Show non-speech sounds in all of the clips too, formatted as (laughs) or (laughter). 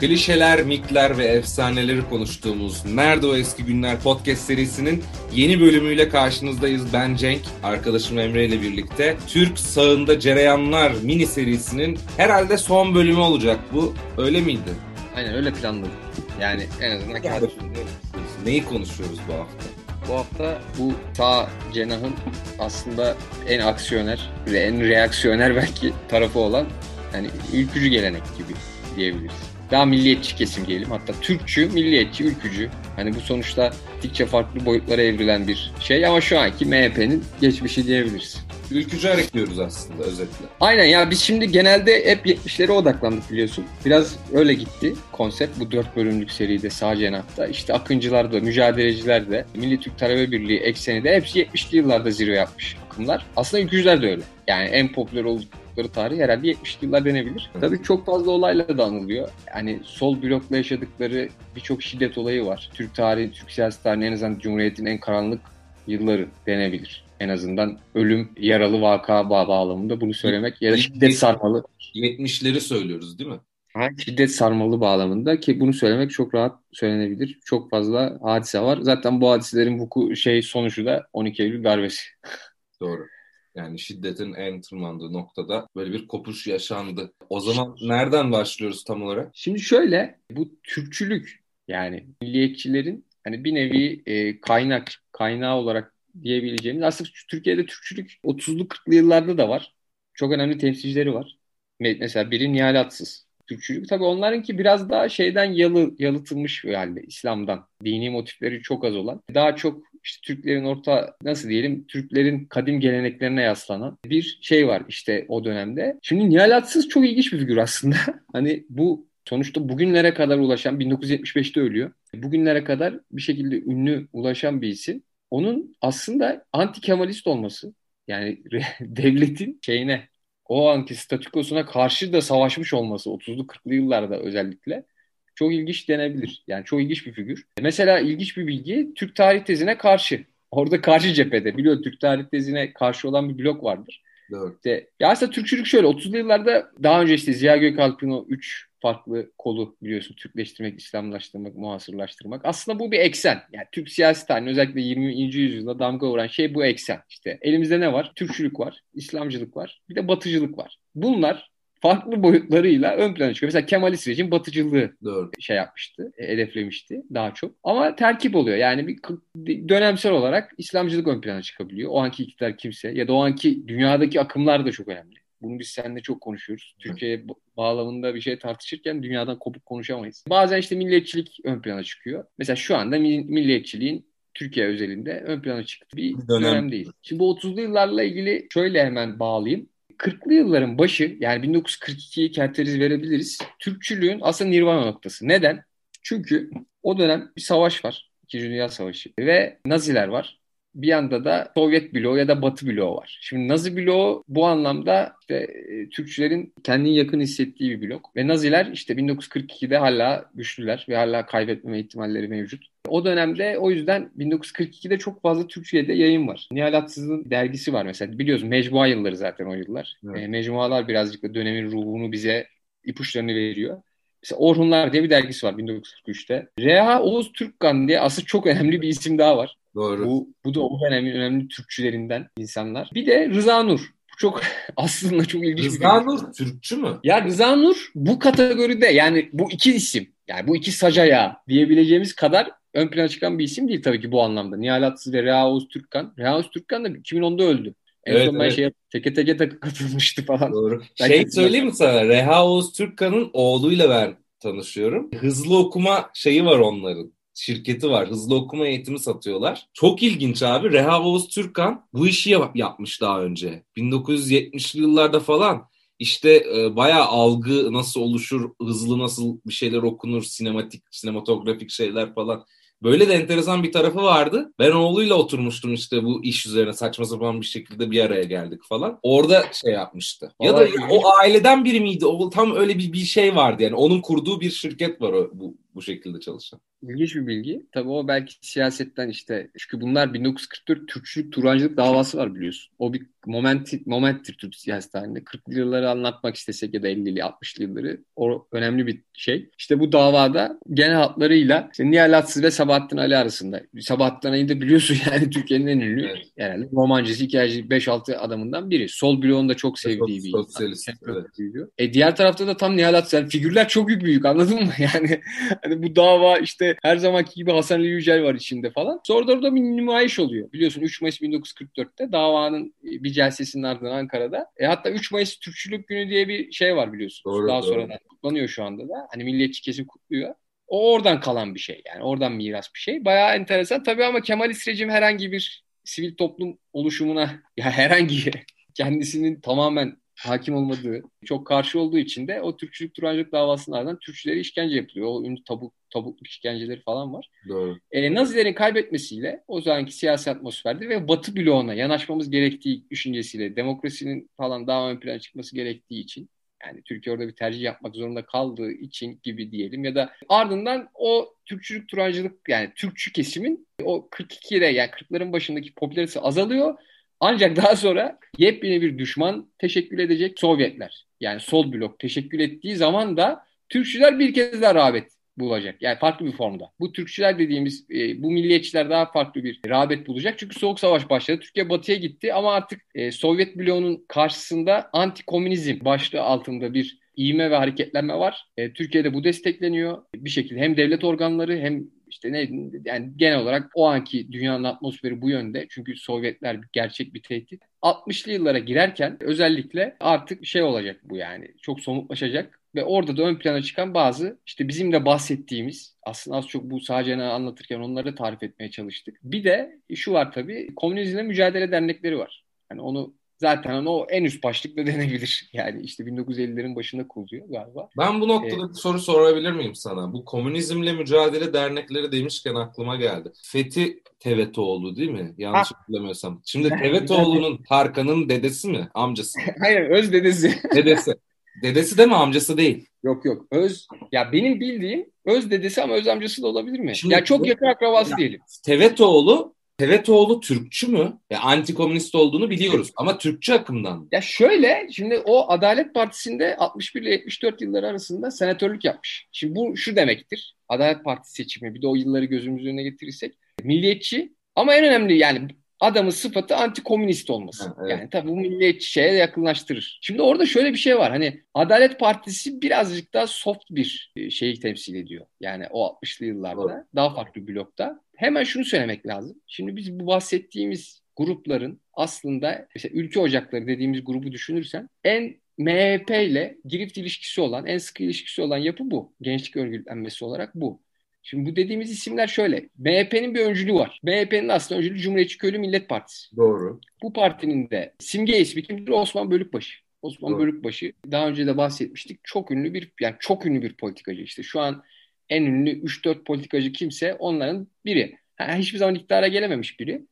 Klişeler, mitler ve efsaneleri konuştuğumuz Nerede O Eski Günler podcast serisinin yeni bölümüyle karşınızdayız. Ben Cenk, arkadaşım Emre ile birlikte. Türk sağında cereyanlar mini serisinin herhalde son bölümü olacak bu. Öyle miydi? Aynen öyle planladık. Yani en azından Yani, neyi konuşuyoruz bu hafta? bu hafta bu sağ cenahın aslında en aksiyoner ve en reaksiyoner belki tarafı olan yani ülkücü gelenek gibi diyebiliriz. Daha milliyetçi kesim diyelim. Hatta Türkçü, milliyetçi, ülkücü. Hani bu sonuçta gittikçe farklı boyutlara evrilen bir şey ama şu anki MHP'nin geçmişi diyebiliriz. Ülkücü diyoruz aslında özetle. Aynen ya biz şimdi genelde hep 70'lere odaklandık biliyorsun. Biraz öyle gitti konsept bu dört bölümlük seride sağ cenahta. İşte Akıncılar da, mücadeleciler de, Milli Türk Talebe Birliği ekseni de hepsi 70'li yıllarda zirve yapmış akımlar. Aslında ülkücüler de öyle. Yani en popüler oldukları tarih herhalde 70'li yıllar denebilir. Tabii çok fazla olayla da anılıyor. Yani sol blokla yaşadıkları birçok şiddet olayı var. Türk tarihi, Türk siyasi tarihi en azından Cumhuriyet'in en karanlık yılları denebilir. En azından ölüm, yaralı vaka bağlamında bunu söylemek ya da şiddet sarmalı. 70'leri söylüyoruz değil mi? Şiddet sarmalı bağlamında ki bunu söylemek çok rahat söylenebilir. Çok fazla hadise var. Zaten bu hadiselerin bu şey sonucu da 12 Eylül darbesi. Doğru. Yani şiddetin en tırmandığı noktada böyle bir kopuş yaşandı. O zaman nereden başlıyoruz tam olarak? Şimdi şöyle bu Türkçülük yani milliyetçilerin hani bir nevi e, kaynak kaynağı olarak diyebileceğimiz aslında Türkiye'de Türkçülük 30'lu 40'lı yıllarda da var. Çok önemli temsilcileri var. Mesela biri Nihal Atsız. Türkçülük tabii onlarınki biraz daha şeyden yalı, yalıtılmış halde İslam'dan. Dini motifleri çok az olan. Daha çok işte Türklerin orta nasıl diyelim Türklerin kadim geleneklerine yaslanan bir şey var işte o dönemde. Şimdi Nihal Atsız çok ilginç bir figür aslında. (laughs) hani bu sonuçta bugünlere kadar ulaşan 1975'te ölüyor. Bugünlere kadar bir şekilde ünlü ulaşan bir isim. Onun aslında anti Kemalist olması yani (laughs) devletin şeyine o anki statükosuna karşı da savaşmış olması 30'lu 40'lı yıllarda özellikle çok ilginç denebilir. Yani çok ilginç bir figür. Mesela ilginç bir bilgi Türk tarih tezine karşı. Orada karşı cephede biliyor Türk tarih tezine karşı olan bir blok vardır. Doğru. İşte, ya aslında Türkçülük şöyle 30'lu yıllarda daha önce işte Ziya Gökalp'in o 3 farklı kolu biliyorsun Türkleştirmek, İslamlaştırmak, muhasırlaştırmak. Aslında bu bir eksen. Yani Türk siyasi tarihinin özellikle 20. yüzyılda damga vuran şey bu eksen. İşte elimizde ne var? Türkçülük var, İslamcılık var, bir de batıcılık var. Bunlar farklı boyutlarıyla ön plana çıkıyor. Mesela Kemalist rejim batıcılığı Doğru. şey yapmıştı, hedeflemişti daha çok. Ama terkip oluyor. Yani bir dönemsel olarak İslamcılık ön plana çıkabiliyor. O anki iktidar kimse ya da o anki dünyadaki akımlar da çok önemli. Bunu biz seninle çok konuşuyoruz. Türkiye bağlamında bir şey tartışırken dünyadan kopuk konuşamayız. Bazen işte milliyetçilik ön plana çıkıyor. Mesela şu anda milliyetçiliğin Türkiye özelinde ön plana çıktı bir, bir dönem. dönem değil. Şimdi bu 30'lu yıllarla ilgili şöyle hemen bağlayayım. 40'lı yılların başı yani 1942'yi kerteriz verebiliriz. Türkçülüğün aslında nirvana noktası. Neden? Çünkü o dönem bir savaş var. İkinci Dünya Savaşı ve Naziler var bir yanda da Sovyet bloğu ya da Batı bloğu var. Şimdi Nazi bloğu bu anlamda işte e, Türkçülerin kendini yakın hissettiği bir blok. Ve Naziler işte 1942'de hala güçlüler ve hala kaybetmeme ihtimalleri mevcut. O dönemde o yüzden 1942'de çok fazla Türkçe'de yayın var. Nihal Atsız'ın dergisi var mesela. Biliyoruz mecmua yılları zaten o yıllar. Evet. E, mecmualar birazcık da dönemin ruhunu bize ipuçlarını veriyor. Mesela Orhunlar diye bir dergisi var 1943'te. Reha Oğuz Türkkan diye aslında çok önemli bir isim daha var. Doğru. Bu, bu da o dönemin önemli Türkçülerinden insanlar. Bir de Rıza Nur. Bu çok (laughs) aslında çok ilginç Rıza bir Nur Türkçü mü? Ya Rıza Nur bu kategoride yani bu iki isim yani bu iki sacaya diyebileceğimiz kadar ön plana çıkan bir isim değil tabii ki bu anlamda. Nihal Atsız ve Reha Oğuz Türkkan. Reha Oğuz Türkkan da 2010'da öldü. En evet, son ben evet. şey teke teke takı katılmıştı falan. Doğru. Ben şey söyleyeyim mi sana? Reha Oğuz Türkkan'ın oğluyla ben tanışıyorum. Hızlı okuma şeyi var onların şirketi var. Hızlı okuma eğitimi satıyorlar. Çok ilginç abi. Reha Oğuz Türkan bu işi yap- yapmış daha önce. 1970'li yıllarda falan işte e, bayağı algı nasıl oluşur, hızlı nasıl bir şeyler okunur, sinematik, sinematografik şeyler falan. Böyle de enteresan bir tarafı vardı. Ben oğluyla oturmuştum işte bu iş üzerine saçma sapan bir şekilde bir araya geldik falan. Orada şey yapmıştı. Ya da o aileden biri miydi? O tam öyle bir bir şey vardı yani. Onun kurduğu bir şirket var o, bu bu şekilde çalışan. İlginç bir bilgi. Tabii o belki siyasetten işte çünkü bunlar 1944 Türkçülük Turancılık davası var biliyorsun. O bir moment, momenttir Türk siyaset halinde. 40'lı yılları anlatmak istesek ya da 50'li 60'lı yılları o önemli bir şey. İşte bu davada genel hatlarıyla işte Nihal Atsız ve Sabahattin Ali arasında. Sabahattin Ali'yi de biliyorsun (laughs) yani Türkiye'nin en ünlü evet. herhalde romancısı, hikayeci 5-6 adamından biri. Sol bloğun da çok sevdiği bir Sosyalist. Evet. E diğer tarafta da tam Nihal Atsız. Yani figürler çok büyük büyük anladın mı? (laughs) Yani hani bu dava işte her zamanki gibi Hasan Ali Yücel var içinde falan. Sonra da orada bir nümayiş oluyor. Biliyorsun 3 Mayıs 1944'te davanın bir celsesinin ardından Ankara'da. E hatta 3 Mayıs Türkçülük Günü diye bir şey var biliyorsun. Doğru, Daha doğru. sonradan kutlanıyor şu anda da. Hani milliyetçi kesim kutluyor. O oradan kalan bir şey yani. Oradan miras bir şey. Bayağı enteresan. Tabii ama Kemalist rejim herhangi bir sivil toplum oluşumuna (laughs) ya herhangi kendisinin tamamen hakim olmadığı, çok karşı olduğu için de o Türkçülük Turancılık davasının ardından Türkçülere işkence yapılıyor. O ünlü tabuk, tabukluk işkenceleri falan var. Doğru. E, Nazilerin kaybetmesiyle o zamanki siyasi atmosferde ve Batı bloğuna yanaşmamız gerektiği düşüncesiyle demokrasinin falan daha ön plana çıkması gerektiği için yani Türkiye orada bir tercih yapmak zorunda kaldığı için gibi diyelim ya da ardından o Türkçülük Turancılık yani Türkçü kesimin o 42'de yani 40'ların başındaki popülaritesi azalıyor ancak daha sonra yepyeni bir düşman teşekkül edecek Sovyetler. Yani sol blok teşekkül ettiği zaman da Türkçüler bir kez daha rağbet bulacak. Yani farklı bir formda. Bu Türkçüler dediğimiz e, bu milliyetçiler daha farklı bir rağbet bulacak. Çünkü Soğuk Savaş başladı. Türkiye batıya gitti ama artık e, Sovyet bloğunun karşısında anti-komünizm başlığı altında bir iğme ve hareketlenme var. E, Türkiye'de bu destekleniyor. Bir şekilde hem devlet organları hem işte ne yani genel olarak o anki dünyanın atmosferi bu yönde. Çünkü Sovyetler gerçek bir tehdit. 60'lı yıllara girerken özellikle artık şey olacak bu yani. Çok somutlaşacak ve orada da ön plana çıkan bazı işte bizim de bahsettiğimiz aslında az çok bu sadece anlatırken onları tarif etmeye çalıştık. Bir de şu var tabii komünizmle mücadele dernekleri var. Yani onu zaten hani o en üst başlıkla (laughs) denebilir. Yani işte 1950'lerin başında kuruluyor galiba. Ben bu noktada ee, soru sorabilir miyim sana? Bu komünizmle mücadele dernekleri demişken aklıma geldi. Fethi Tevetoğlu değil mi? Yanlış hatırlamıyorsam. Şimdi Tevetoğlu'nun Tarkan'ın dedesi mi? Amcası mı? (laughs) Hayır öz dedesi. (laughs) Dedesi. Dedesi de mi amcası değil? Yok yok. Öz ya benim bildiğim öz dedesi ama öz amcası da olabilir mi? Şimdi, ya çok yakın akrabası ya, diyelim. Tevetoğlu Tevetoğlu Türkçü mü? Ya anti-komünist olduğunu biliyoruz ama Türkçü akımdan. Ya şöyle şimdi o Adalet Partisi'nde 61 ile 74 yılları arasında senatörlük yapmış. Şimdi bu şu demektir. Adalet Partisi seçimi bir de o yılları gözümüzün önüne getirirsek milliyetçi ama en önemli yani adamın sıfatı anti-komünist olması. Ha, evet. Yani tabii bu milliyetçi şeye yakınlaştırır. Şimdi orada şöyle bir şey var. Hani Adalet Partisi birazcık daha soft bir e, şeyi temsil ediyor. Yani o 60'lı yıllarda Doğru. daha farklı blokta. Hemen şunu söylemek lazım. Şimdi biz bu bahsettiğimiz grupların aslında mesela ülke ocakları dediğimiz grubu düşünürsen en MHP ile girift ilişkisi olan, en sıkı ilişkisi olan yapı bu. Gençlik örgütlenmesi olarak bu. Şimdi bu dediğimiz isimler şöyle. MHP'nin bir öncülüğü var. MHP'nin aslında öncülüğü Cumhuriyetçi Köylü Millet Partisi. Doğru. Bu partinin de simge ismi kimdir? Osman Bölükbaşı. Osman Doğru. Bölükbaşı daha önce de bahsetmiştik. Çok ünlü bir yani çok ünlü bir politikacı işte. Şu an en ünlü 3-4 politikacı kimse onların biri. Yani hiçbir zaman iktidara gelememiş biri.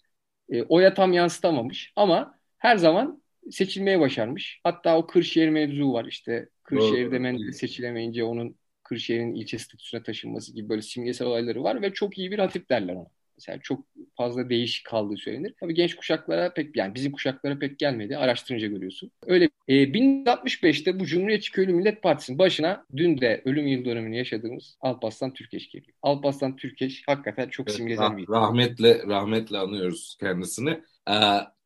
E, oya tam yansıtamamış ama her zaman seçilmeye başarmış. Hatta o Kırşehir mevzu var işte. Kırşehir'de Menderes seçilemeyince onun Kırşehir'in ilçe statüsüne taşınması gibi böyle simgesel olayları var ve çok iyi bir hatip derler ona. Mesela çok fazla değişik kaldığı söylenir. Tabii genç kuşaklara pek yani bizim kuşaklara pek gelmedi. Araştırınca görüyorsun. Öyle e, 1065'te bu Cumhuriyetçi Köylü Millet Partisi'nin başına dün de ölüm yıl dönümünü yaşadığımız Alparslan Türkeş geliyor. Alparslan Türkeş hakikaten çok evet, simgesel bir Rahmetle, rahmetle anıyoruz kendisini. Ee,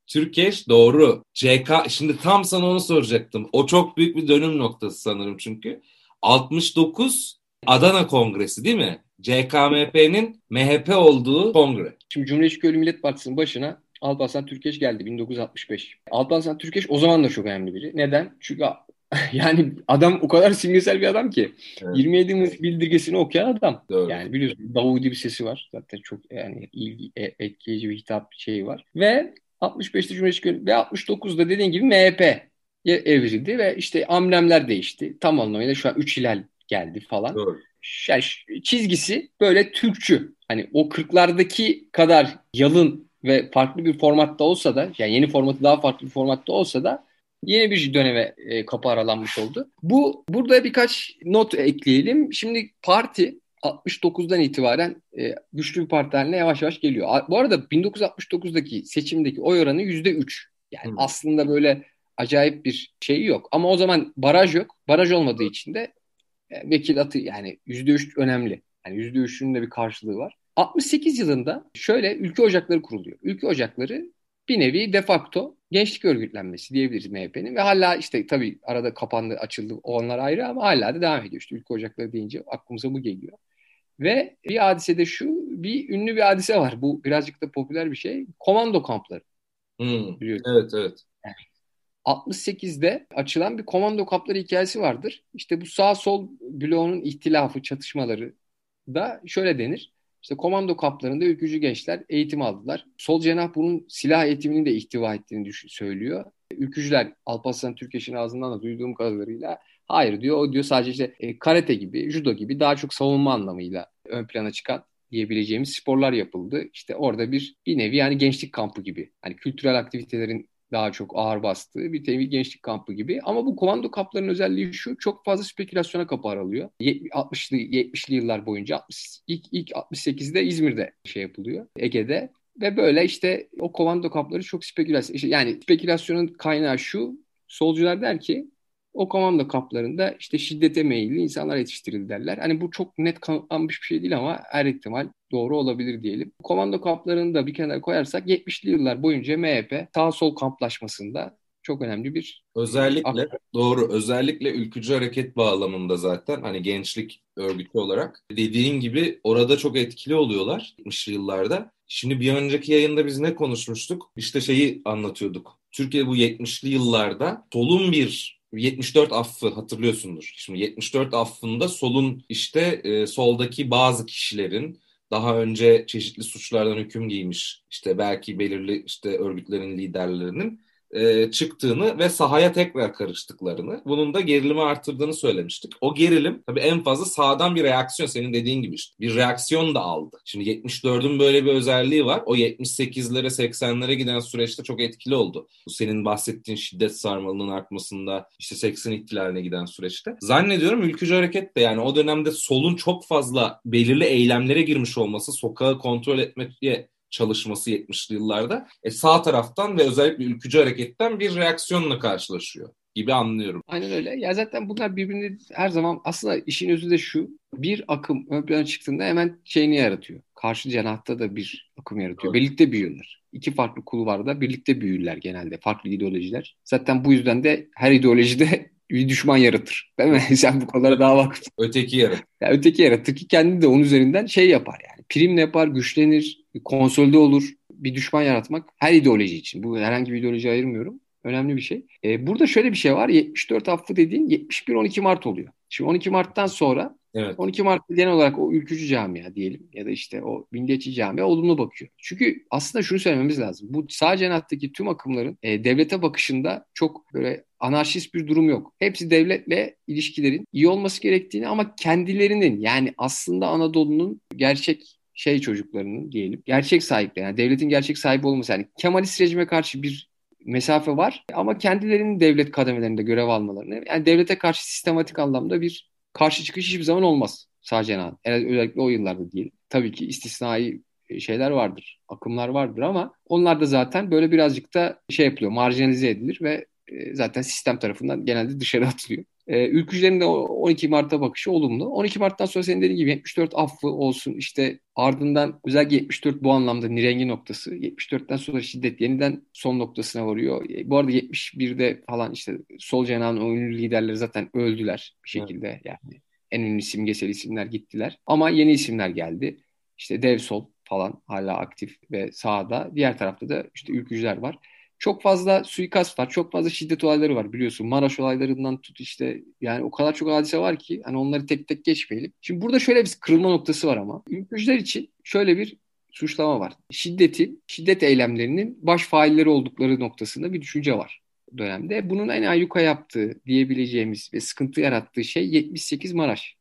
Türkeş doğru. CK şimdi tam sana onu soracaktım. O çok büyük bir dönüm noktası sanırım çünkü. 69 Adana Kongresi değil mi? CKMP'nin MHP olduğu kongre. Şimdi Cumhuriyetçi Köylü Millet Partisi'nin başına Alparslan Türkeş geldi 1965. Alparslan Türkeş o zaman da çok önemli biri. Neden? Çünkü (laughs) yani adam o kadar simgesel bir adam ki. Evet. 27 Mayıs bildirgesini okuyan adam. Doğru. Yani biliyorsun Davudi bir sesi var. Zaten çok yani ilgi, e, etkileyici bir hitap şeyi var. Ve 65'te Cumhuriyetçi ve 69'da dediğin gibi MHP evrildi ve işte amblemler değişti. Tam anlamıyla şu an üç hilal geldi falan. Doğru. Yani çizgisi böyle Türkçü. Hani o 40'lardaki kadar yalın ve farklı bir formatta olsa da yani yeni formatı daha farklı bir formatta olsa da yeni bir döneme e, kapı aralanmış oldu. Bu burada birkaç not ekleyelim. Şimdi parti 69'dan itibaren e, güçlü bir parti haline yavaş yavaş geliyor. Bu arada 1969'daki seçimdeki oy oranı %3. Yani hmm. aslında böyle acayip bir şey yok. Ama o zaman baraj yok. Baraj olmadığı için de vekil atı yani %3 önemli. Yani %3'ün de bir karşılığı var. 68 yılında şöyle ülke ocakları kuruluyor. Ülke ocakları bir nevi de facto gençlik örgütlenmesi diyebiliriz MHP'nin ve hala işte tabii arada kapandı açıldı onlar ayrı ama hala da devam ediyor. İşte ülke ocakları deyince aklımıza bu geliyor. Ve bir hadise de şu, bir ünlü bir hadise var. Bu birazcık da popüler bir şey. Komando kampları. Hmm, evet, evet. 68'de açılan bir komando kampları hikayesi vardır. İşte bu sağ sol bloğunun ihtilafı, çatışmaları da şöyle denir. İşte komando kaplarında ülkücü gençler eğitim aldılar. Sol cenah bunun silah eğitimini de ihtiva ettiğini söylüyor. Ülkücüler Alparslan Türkeş'in ağzından da duyduğum kadarıyla hayır diyor. O diyor sadece işte e, karate gibi, judo gibi daha çok savunma anlamıyla ön plana çıkan diyebileceğimiz sporlar yapıldı. İşte orada bir bir nevi yani gençlik kampı gibi. Hani kültürel aktivitelerin daha çok ağır bastığı bir tevi gençlik kampı gibi. Ama bu komando kamplarının özelliği şu çok fazla spekülasyona kapı aralıyor. 60'lı 70'li yıllar boyunca 60, ilk, ilk 68'de İzmir'de şey yapılıyor. Ege'de ve böyle işte o komando kampları çok spekülasyon. Yani spekülasyonun kaynağı şu. Solcular der ki o komando kamplarında işte şiddete meyilli insanlar yetiştirildi derler. Hani bu çok net kanıtlanmış bir şey değil ama her ihtimal doğru olabilir diyelim. Komando kamplarını da bir kenara koyarsak 70'li yıllar boyunca MHP sağ sol kamplaşmasında çok önemli bir özellikle doğru özellikle ülkücü hareket bağlamında zaten hani gençlik örgütü olarak dediğin gibi orada çok etkili oluyorlar 70'li yıllarda. Şimdi bir önceki yayında biz ne konuşmuştuk? İşte şeyi anlatıyorduk. Türkiye bu 70'li yıllarda solun bir 74 affı hatırlıyorsundur. Şimdi 74 affında solun işte e, soldaki bazı kişilerin daha önce çeşitli suçlardan hüküm giymiş işte belki belirli işte örgütlerin liderlerinin e, çıktığını ve sahaya tekrar karıştıklarını, bunun da gerilimi arttırdığını söylemiştik. O gerilim tabii en fazla sağdan bir reaksiyon senin dediğin gibi işte bir reaksiyon da aldı. Şimdi 74'ün böyle bir özelliği var. O 78'lere 80'lere giden süreçte çok etkili oldu. Bu senin bahsettiğin şiddet sarmalının artmasında işte 80 ihtilaline giden süreçte. Zannediyorum ülkücü hareket de yani o dönemde solun çok fazla belirli eylemlere girmiş olması, sokağı kontrol etmeye çalışması 70'li yıllarda e, sağ taraftan ve özellikle ülkücü hareketten bir reaksiyonla karşılaşıyor gibi anlıyorum. Aynen öyle. Ya zaten bunlar birbirini her zaman aslında işin özü de şu. Bir akım ön plana çıktığında hemen şeyini yaratıyor. Karşı cenahta da bir akım yaratıyor. Evet. Birlikte büyüyorlar. İki farklı kulvarda birlikte büyürler genelde. Farklı ideolojiler. Zaten bu yüzden de her ideolojide (laughs) bir düşman yaratır. Değil mi? (laughs) Sen bu konulara daha vakıf. Öteki yaratır. Yani öteki yaratır ki kendi de onun üzerinden şey yapar yani. Primle yapar, güçlenir, konsolide olur. Bir düşman yaratmak her ideoloji için. Bu herhangi bir ideoloji ayırmıyorum. Önemli bir şey. Ee, burada şöyle bir şey var. 74 affı dediğin 71-12 Mart oluyor. Şimdi 12 Mart'tan sonra Evet. 12 Mart genel olarak o ülkücü camia diyelim ya da işte o milliyetçi camia olumlu bakıyor. Çünkü aslında şunu söylememiz lazım. Bu sağ cenahtaki tüm akımların e, devlete bakışında çok böyle anarşist bir durum yok. Hepsi devletle ilişkilerin iyi olması gerektiğini ama kendilerinin yani aslında Anadolu'nun gerçek şey çocuklarının diyelim gerçek sahipleri yani devletin gerçek sahibi olması yani Kemalist rejime karşı bir mesafe var ama kendilerinin devlet kademelerinde görev almalarını yani devlete karşı sistematik anlamda bir karşı çıkış hiçbir zaman olmaz sağ cenahın. Özellikle o yıllarda diyelim. Tabii ki istisnai şeyler vardır, akımlar vardır ama onlar da zaten böyle birazcık da şey yapılıyor, marjinalize edilir ve e, zaten sistem tarafından genelde dışarı atılıyor. E, ülkücülerin de 12 Mart'a bakışı olumlu. 12 Mart'tan sonra senin dediğin gibi 74 affı olsun işte ardından özellikle 74 bu anlamda nirengi noktası. 74'ten sonra şiddet yeniden son noktasına varıyor. E, bu arada 71'de falan işte sol cenahın ünlü liderleri zaten öldüler bir şekilde evet. yani. En ünlü simgesel isimler gittiler. Ama yeni isimler geldi. İşte Dev Sol falan hala aktif ve sağda. Diğer tarafta da işte ülkücüler var çok fazla suikast var. Çok fazla şiddet olayları var biliyorsun. Maraş olaylarından tut işte yani o kadar çok hadise var ki hani onları tek tek geçmeyelim. Şimdi burada şöyle bir kırılma noktası var ama. Ülkücüler için şöyle bir suçlama var. Şiddetin, şiddet eylemlerinin baş failleri oldukları noktasında bir düşünce var dönemde. Bunun en ayyuka yaptığı diyebileceğimiz ve sıkıntı yarattığı şey 78 Maraş.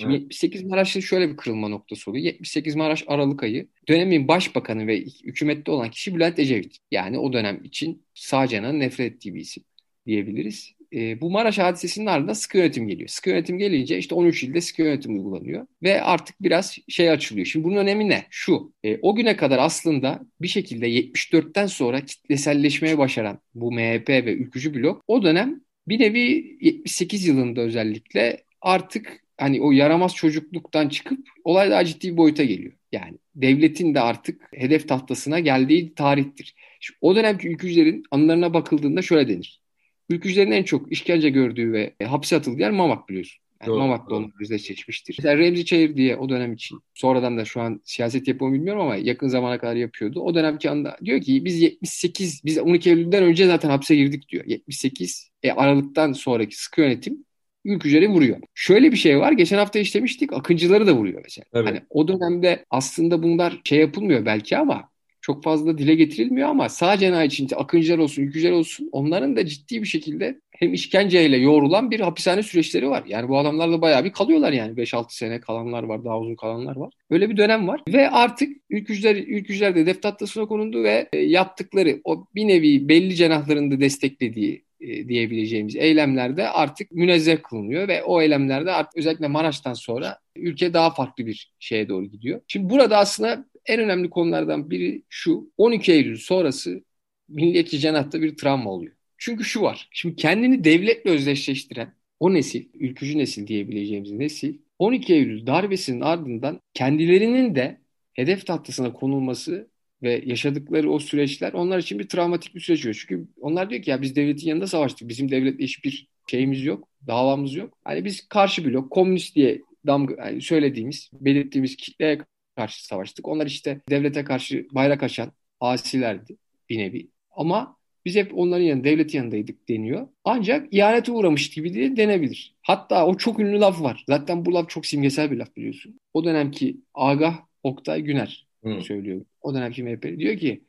Şimdi evet. 78 Maraş'ın şöyle bir kırılma noktası oluyor. 78 Maraş Aralık ayı dönemin başbakanı ve hükümette olan kişi Bülent Ecevit. Yani o dönem için sağ canın nefret ettiği bir isim diyebiliriz. e, bu Maraş hadisesinin ardından sıkı yönetim geliyor. Sıkı yönetim gelince işte 13 ilde sıkı yönetim uygulanıyor ve artık biraz şey açılıyor. Şimdi bunun önemi ne? Şu, e, o güne kadar aslında bir şekilde 74'ten sonra kitleselleşmeye başaran bu MHP ve ülkücü blok o dönem bir nevi 78 yılında özellikle artık hani o yaramaz çocukluktan çıkıp olay daha ciddi bir boyuta geliyor. Yani devletin de artık hedef tahtasına geldiği tarihtir. Şimdi o dönemki ülkücülerin anılarına bakıldığında şöyle denir. Ülkücülerin en çok işkence gördüğü ve hapse atıldığı yer Mamak biliyorsun. Yani doğru, Mamak'ta doğru. onlar seçmiştir. Mesela Remzi Çayır diye o dönem için sonradan da şu an siyaset yapımı bilmiyorum ama yakın zamana kadar yapıyordu. O dönemki anda diyor ki biz 78 biz 12 Eylül'den önce zaten hapse girdik diyor. 78 e, Aralık'tan sonraki sıkı yönetim ülkücüleri vuruyor. Şöyle bir şey var. Geçen hafta işlemiştik. Akıncıları da vuruyor mesela. Evet. Hani o dönemde aslında bunlar şey yapılmıyor belki ama çok fazla dile getirilmiyor ama sağ cenah için akıncılar olsun, ülkücüler olsun onların da ciddi bir şekilde hem işkenceyle yoğrulan bir hapishane süreçleri var. Yani bu adamlar da bayağı bir kalıyorlar yani 5-6 sene kalanlar var, daha uzun kalanlar var. Öyle bir dönem var ve artık ülkücüler, ülkücüler de hedef tahtasına konuldu ve e, yaptıkları o bir nevi belli cenahlarında desteklediği diyebileceğimiz eylemlerde artık münezzeh kılınıyor ve o eylemlerde artık özellikle Maraş'tan sonra ülke daha farklı bir şeye doğru gidiyor. Şimdi burada aslında en önemli konulardan biri şu 12 Eylül sonrası milliyetçi cenahta bir travma oluyor. Çünkü şu var. Şimdi kendini devletle özdeşleştiren o nesil, ülkücü nesil diyebileceğimiz nesil 12 Eylül darbesinin ardından kendilerinin de hedef tahtasına konulması ve yaşadıkları o süreçler onlar için bir travmatik bir süreç oluyor. Çünkü onlar diyor ki ya biz devletin yanında savaştık. Bizim devletle hiçbir şeyimiz yok, davamız yok. Hani biz karşı blok, komünist diye damga, yani söylediğimiz, belirttiğimiz kitleye karşı savaştık. Onlar işte devlete karşı bayrak açan asilerdi bir nevi. Ama biz hep onların yanında, devletin yanındaydık deniyor. Ancak ihanete uğramış gibi de denebilir. Hatta o çok ünlü laf var. Zaten bu laf çok simgesel bir laf biliyorsun. O dönemki Agah Oktay Güner Hı. söylüyor. O dönemki MHP diyor ki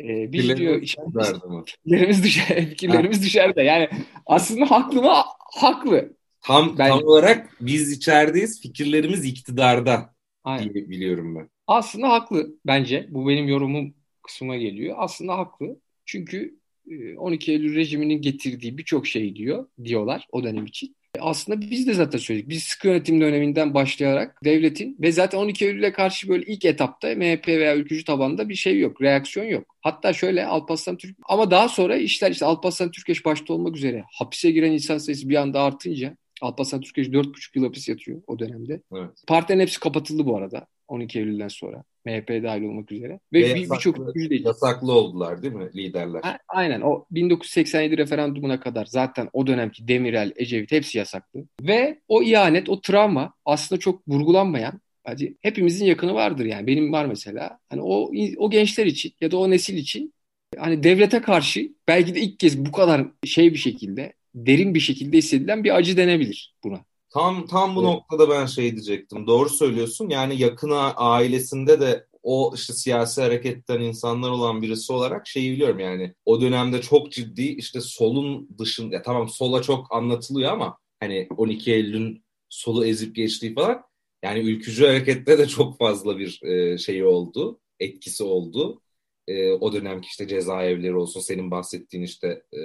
e, biz diyor fikirlerimiz düşer, (laughs) fikirlerimiz düşer de yani aslında haklı mı? Haklı. Tam, ben, tam olarak biz içerideyiz, fikirlerimiz iktidarda Aynen. diye biliyorum ben. Aslında haklı bence. Bu benim yorumum kısmına geliyor. Aslında haklı. Çünkü 12 Eylül rejiminin getirdiği birçok şey diyor diyorlar o dönem için. Aslında biz de zaten söyledik. Biz sıkı yönetim döneminden başlayarak devletin ve zaten 12 Eylül'e karşı böyle ilk etapta MHP veya ülkücü tabanda bir şey yok. Reaksiyon yok. Hatta şöyle Alparslan Türk ama daha sonra işler işte Alparslan Türkeş başta olmak üzere hapise giren insan sayısı bir anda artınca Alparslan Türkeş 4,5 yıl hapis yatıyor o dönemde. Evet. Partilerin hepsi kapatıldı bu arada 12 Eylül'den sonra. MHP dahil olmak üzere. Ve, Ve birçok bir yasaklı oldular değil mi liderler? A- aynen o 1987 referandumuna kadar zaten o dönemki Demirel, Ecevit hepsi yasaklı. Ve o ihanet, o travma aslında çok vurgulanmayan Hadi hepimizin yakını vardır yani. Benim var mesela. Hani o o gençler için ya da o nesil için hani devlete karşı belki de ilk kez bu kadar şey bir şekilde, derin bir şekilde hissedilen bir acı denebilir buna. Tam tam bu evet. noktada ben şey diyecektim. Doğru söylüyorsun. Yani yakına ailesinde de o işte siyasi hareketten insanlar olan birisi olarak şeyi biliyorum yani o dönemde çok ciddi işte solun dışında ya tamam sola çok anlatılıyor ama hani 12 Eylül'ün solu ezip geçtiği falan yani ülkücü harekette de çok fazla bir e, şey oldu etkisi oldu e, o dönemki işte cezaevleri olsun, senin bahsettiğin işte e,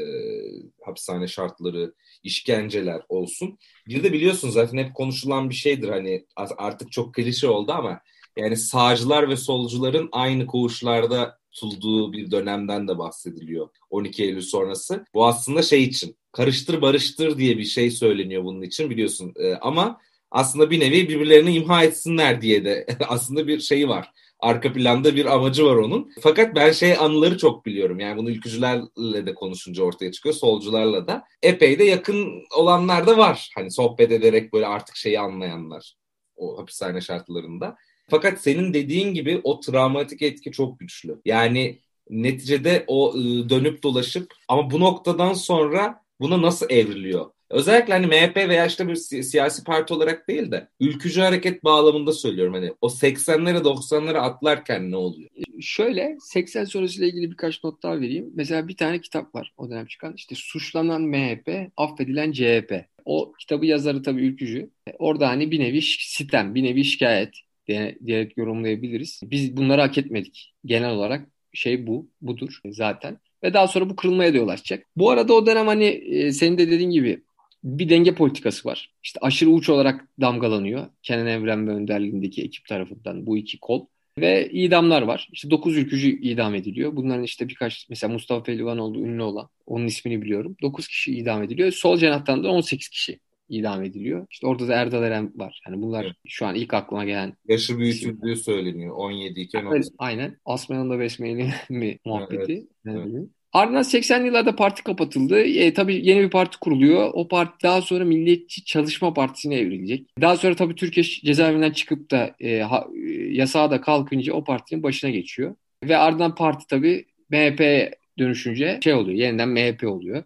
hapishane şartları, işkenceler olsun. Bir de biliyorsun zaten hep konuşulan bir şeydir hani artık çok klişe oldu ama yani sağcılar ve solcuların aynı koğuşlarda tutulduğu bir dönemden de bahsediliyor 12 Eylül sonrası. Bu aslında şey için karıştır barıştır diye bir şey söyleniyor bunun için biliyorsun e, ama aslında bir nevi birbirlerini imha etsinler diye de (laughs) aslında bir şeyi var arka planda bir amacı var onun. Fakat ben şey anıları çok biliyorum. Yani bunu ülkücülerle de konuşunca ortaya çıkıyor. Solcularla da. Epey de yakın olanlar da var. Hani sohbet ederek böyle artık şeyi anlayanlar. O hapishane şartlarında. Fakat senin dediğin gibi o travmatik etki çok güçlü. Yani neticede o ıı, dönüp dolaşıp ama bu noktadan sonra buna nasıl evriliyor? Özellikle hani MHP veya işte bir siyasi parti olarak değil de ülkücü hareket bağlamında söylüyorum hani o 80'lere 90'lara atlarken ne oluyor? Şöyle 80 sonrasıyla ilgili birkaç not daha vereyim. Mesela bir tane kitap var o dönem çıkan işte suçlanan MHP, affedilen CHP. O kitabı yazarı tabii ülkücü. Orada hani bir nevi sitem, bir nevi şikayet diyerek yorumlayabiliriz. Biz bunları hak etmedik genel olarak şey bu, budur zaten. Ve daha sonra bu kırılmaya da yol açacak. Bu arada o dönem hani e, senin de dediğin gibi bir denge politikası var. İşte aşırı uç olarak damgalanıyor. Kenan Evren ve önderliğindeki ekip tarafından bu iki kol. Ve idamlar var. İşte 9 ülkücü idam ediliyor. Bunların işte birkaç mesela Mustafa Pehlivan oldu ünlü olan. Onun ismini biliyorum. 9 kişi idam ediliyor. Sol cenahtan da 18 kişi idam ediliyor. İşte orada da Erdal Eren var. Yani bunlar evet. şu an ilk aklıma gelen. Yaşı büyütüldüğü söyleniyor. 17 iken evet, Aynen. Asman'ın da Besmeyeli mi muhabbeti. Evet. evet. Ardından 80'li yıllarda parti kapatıldı. E, tabii yeni bir parti kuruluyor. O parti daha sonra Milliyetçi Çalışma Partisi'ne evrilecek. Daha sonra tabii Türkiye cezaevinden çıkıp da e, ha, e, yasağa da kalkınca o partinin başına geçiyor. Ve ardından parti tabii MHP'ye dönüşünce şey oluyor. Yeniden MHP oluyor.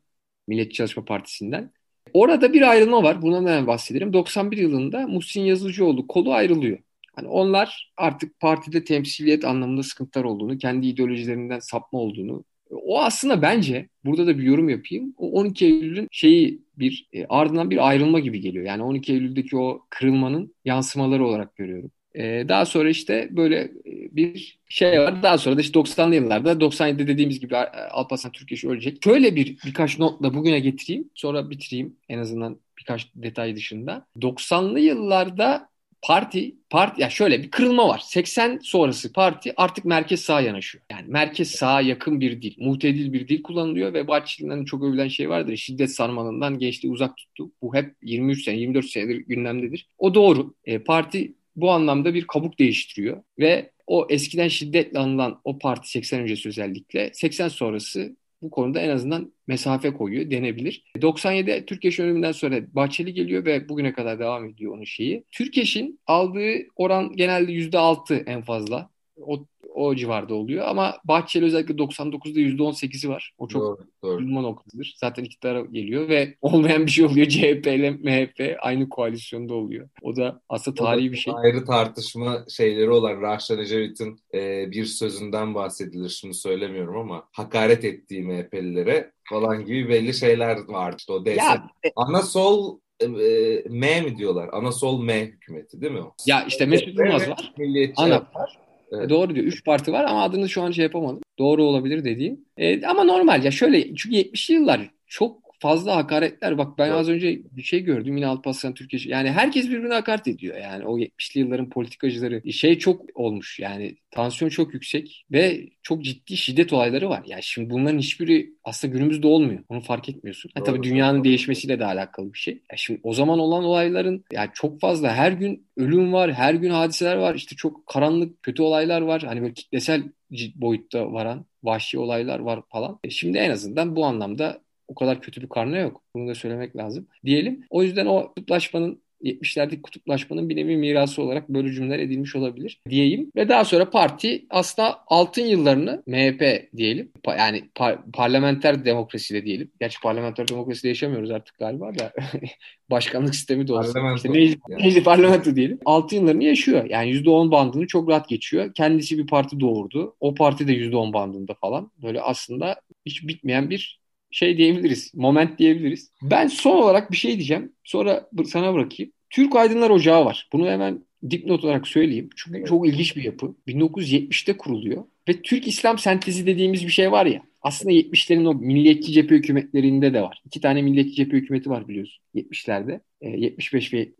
Milliyetçi Çalışma Partisi'nden. Orada bir ayrılma var. Buna hemen bahsederim. 91 yılında Muhsin Yazıcıoğlu kolu ayrılıyor. Hani onlar artık partide temsiliyet anlamında sıkıntılar olduğunu, kendi ideolojilerinden sapma olduğunu o aslında bence burada da bir yorum yapayım. O 12 Eylül'ün şeyi bir e, ardından bir ayrılma gibi geliyor. Yani 12 Eylül'deki o kırılmanın yansımaları olarak görüyorum. E, daha sonra işte böyle e, bir şey var. Daha sonra da işte 90'lı yıllarda 97'de dediğimiz gibi Alparslan Türkeş ölecek. Şöyle bir birkaç notla bugüne getireyim. Sonra bitireyim en azından birkaç detay dışında. 90'lı yıllarda parti parti ya şöyle bir kırılma var. 80 sonrası parti artık merkez sağa yanaşıyor. Yani merkez sağa yakın bir dil, muhtedil bir dil kullanılıyor ve Bahçeli'nin çok övülen şey vardır. Şiddet sarmalından gençliği uzak tuttu. Bu hep 23 sene, 24 senedir gündemdedir. O doğru. E, parti bu anlamda bir kabuk değiştiriyor ve o eskiden şiddetle anılan o parti 80 öncesi özellikle 80 sonrası bu konuda en azından mesafe koyuyor denebilir. 97 Türkeş ölümünden sonra Bahçeli geliyor ve bugüne kadar devam ediyor onun şeyi. Türkeş'in aldığı oran genelde %6 en fazla. O o civarda oluyor. Ama Bahçeli özellikle 99'da %18'i var. O çok doğru, noktadır. Zaten iktidara geliyor ve (laughs) olmayan bir şey oluyor. CHP ile MHP aynı koalisyonda oluyor. O da aslında tarihi bir şey. Ayrı tartışma şeyleri olan Rahşan Ecevit'in e, bir sözünden bahsedilir. Şimdi söylemiyorum ama hakaret ettiği MHP'lilere falan gibi belli şeyler vardı. İşte o DS. Ya, e- Ana sol e, M mi diyorlar? Ana sol M hükümeti değil mi o? Ya işte Mesut Yılmaz var. Milliyetçi Ana var. Evet. Doğru diyor. Üç parti var ama adını şu an şey yapamadım. Doğru olabilir dediğim. E, ama normal ya şöyle çünkü 70'li yıllar çok fazla hakaretler. Bak ben evet. az önce bir şey gördüm yine Alparslan Türkiye. Yani herkes birbirine hakaret ediyor. Yani o 70'li yılların politikacıları şey çok olmuş. Yani tansiyon çok yüksek ve çok ciddi şiddet olayları var. Yani şimdi bunların hiçbiri aslında günümüzde olmuyor. Onu fark etmiyorsun. Yani tabii dünyanın değişmesiyle de alakalı bir şey. Yani şimdi o zaman olan olayların yani çok fazla her gün ölüm var, her gün hadiseler var. İşte çok karanlık, kötü olaylar var. Hani böyle kitlesel boyutta varan vahşi olaylar var falan. E şimdi en azından bu anlamda o kadar kötü bir karne yok. Bunu da söylemek lazım. Diyelim. O yüzden o kutuplaşmanın 70'lerdeki kutuplaşmanın bir nevi mirası olarak böyle cümleler edilmiş olabilir diyeyim. Ve daha sonra parti aslında altın yıllarını MHP diyelim. Yani par- parlamenter demokrasiyle diyelim. Gerçi parlamenter demokraside yaşamıyoruz artık galiba da. (laughs) Başkanlık sistemi de olsa. Parlamento. İşte neyse, yani. parlamento diyelim. Altın yıllarını yaşıyor. Yani %10 bandını çok rahat geçiyor. Kendisi bir parti doğurdu. O parti de %10 bandında falan. Böyle aslında hiç bitmeyen bir şey diyebiliriz. Moment diyebiliriz. Ben son olarak bir şey diyeceğim. Sonra sana bırakayım. Türk Aydınlar Ocağı var. Bunu hemen dipnot olarak söyleyeyim. Çünkü çok ilginç bir yapı. 1970'te kuruluyor. Ve Türk İslam sentezi dediğimiz bir şey var ya. Aslında 70'lerin o milliyetçi cephe hükümetlerinde de var. İki tane milliyetçi cephe hükümeti var biliyorsun 70'lerde. E, 75 ve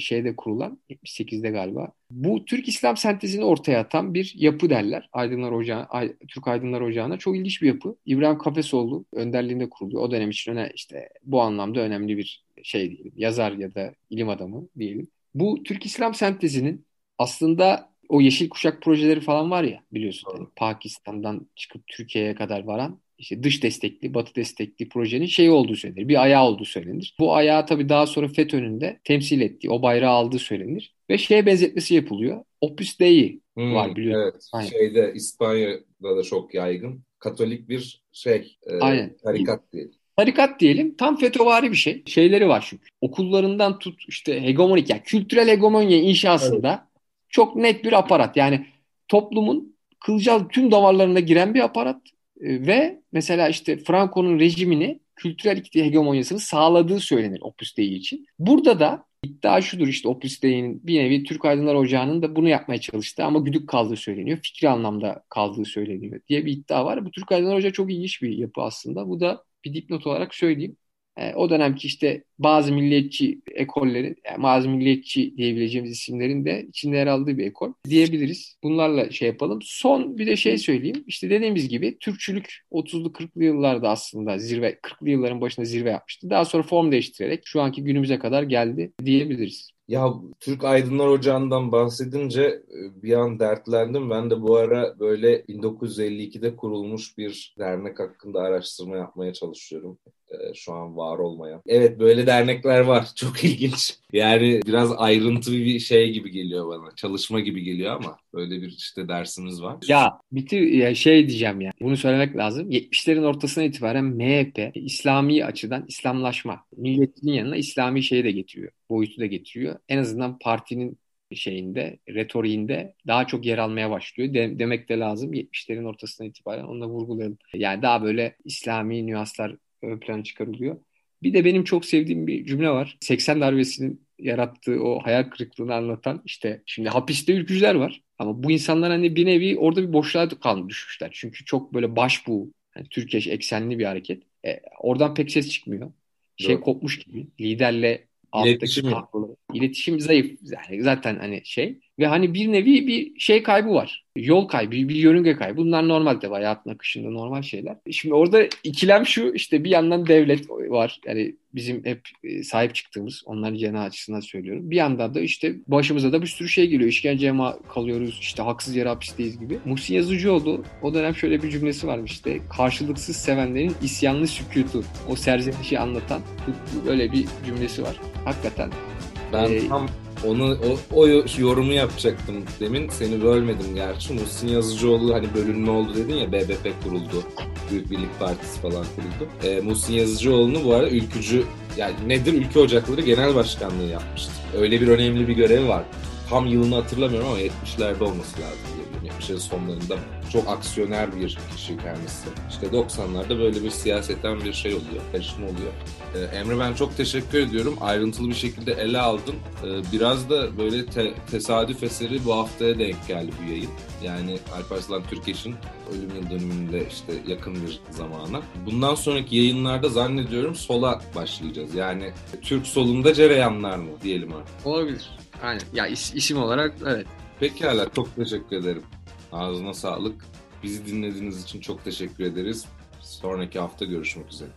şeyde kurulan 78'de galiba. Bu Türk İslam sentezini ortaya atan bir yapı derler. Aydınlar Ocağı, Ay, Türk Aydınlar Ocağı'na çok ilginç bir yapı. İbrahim Kafesoğlu önderliğinde kuruluyor. O dönem için öne, işte bu anlamda önemli bir şey diyelim. Yazar ya da ilim adamı diyelim. Bu Türk İslam sentezinin aslında o yeşil kuşak projeleri falan var ya biliyorsun. Yani Pakistan'dan çıkıp Türkiye'ye kadar varan işte dış destekli, batı destekli projenin şeyi olduğu söylenir. Bir ayağı olduğu söylenir. Bu ayağı tabii daha sonra FETÖ'nün de temsil ettiği, o bayrağı aldığı söylenir. Ve şeye benzetmesi yapılıyor. Opus Dei hmm, var biliyorsun. Evet. Aynen. Şeyde İspanya'da da çok yaygın. Katolik bir şey, e, Aynen. tarikat diyelim. Tarikat diyelim tam FETÖ'vari bir şey. Şeyleri var çünkü. Okullarından tut işte hegemonik yani kültürel hegemonya inşasında evet. Çok net bir aparat. Yani toplumun kılcal tüm damarlarına giren bir aparat e, ve mesela işte Franco'nun rejimini kültürel hegemonyasını sağladığı söylenir Opus Dei için. Burada da iddia şudur işte Opus Dei'nin bir nevi Türk Aydınlar Ocağı'nın da bunu yapmaya çalıştığı ama güdük kaldığı söyleniyor. Fikri anlamda kaldığı söyleniyor diye bir iddia var. Bu Türk Aydınlar Ocağı çok ilginç bir yapı aslında. Bu da bir dipnot olarak söyleyeyim. E, o dönemki işte bazı milliyetçi ekollerin, yani bazı milliyetçi diyebileceğimiz isimlerin de içinde yer aldığı bir ekol diyebiliriz. Bunlarla şey yapalım. Son bir de şey söyleyeyim. İşte dediğimiz gibi Türkçülük 30'lu 40'lı yıllarda aslında zirve, 40'lı yılların başında zirve yapmıştı. Daha sonra form değiştirerek şu anki günümüze kadar geldi diyebiliriz. Ya Türk Aydınlar Ocağı'ndan bahsedince e, bir an dertlendim. Ben de bu ara böyle 1952'de kurulmuş bir dernek hakkında araştırma yapmaya çalışıyorum. Ee, şu an var olmayan. Evet böyle dernekler var. (laughs) Çok ilginç. Yani biraz ayrıntı bir şey gibi geliyor bana. Çalışma gibi geliyor ama böyle bir işte dersimiz var. Ya bitir ya şey diyeceğim ya. Bunu söylemek lazım. 70'lerin ortasına itibaren MHP İslami açıdan İslamlaşma, milletinin yanına İslami şeyi de getiriyor. Boyutu da getiriyor. En azından partinin şeyinde, retoriğinde daha çok yer almaya başlıyor. De, demek de lazım 70'lerin ortasına itibaren onu da vurgulayalım. Yani daha böyle İslami nüanslar ön plana çıkarılıyor. Bir de benim çok sevdiğim bir cümle var. 80 darbesinin yarattığı o hayal kırıklığını anlatan işte şimdi hapiste ülkücüler var. Ama bu insanlar hani bir nevi orada bir boşluğa kalmış düşmüşler. Çünkü çok böyle başbuğ, yani Türkiye eksenli bir hareket. E, oradan pek ses çıkmıyor. Şey Doğru. kopmuş gibi. Liderle İletişim. İletişim zayıf. Yani zaten hani şey. Ve hani bir nevi bir şey kaybı var. Yol kaybı, bir yörünge kaybı. Bunlar normal tabii hayatın akışında normal şeyler. Şimdi orada ikilem şu işte bir yandan devlet var. Yani bizim hep e, sahip çıktığımız onların cenah açısından söylüyorum. Bir yandan da işte başımıza da bir sürü şey geliyor. İşkenceye kalıyoruz işte haksız yere hapisteyiz gibi. Muhsin Yazıcıoğlu o dönem şöyle bir cümlesi varmış işte karşılıksız sevenlerin isyanlı sükutu. O serzenişi anlatan böyle bir cümlesi var. Hakikaten. Ben ee, tam onu o, o yorumu yapacaktım demin. Seni bölmedim gerçi. Muhsin Yazıcıoğlu hani bölünme oldu dedin ya BBP kuruldu. Büyük Birlik Partisi falan kuruldu. E, Muhsin Yazıcıoğlu'nu bu arada ülkücü yani nedir Ülke Ocakları Genel Başkanlığı yapmıştı. Öyle bir önemli bir görevi var. Tam yılını hatırlamıyorum ama 70'lerde olması lazım diye 70'lerin sonlarında çok aksiyoner bir kişi kendisi. İşte 90'larda böyle bir siyaseten bir şey oluyor, karışma oluyor. Ee, Emre ben çok teşekkür ediyorum. Ayrıntılı bir şekilde ele aldın. Ee, biraz da böyle te- tesadüf eseri bu haftaya denk geldi bu yayın. Yani Alparslan Türkeş'in ölüm yıl dönümünde işte yakın bir zamana. Bundan sonraki yayınlarda zannediyorum sola başlayacağız. Yani Türk solunda cereyanlar mı diyelim artık. Olabilir. Aynen. Ya is- isim olarak evet. Pekala çok teşekkür ederim. Ağzına sağlık. Bizi dinlediğiniz için çok teşekkür ederiz. Sonraki hafta görüşmek üzere.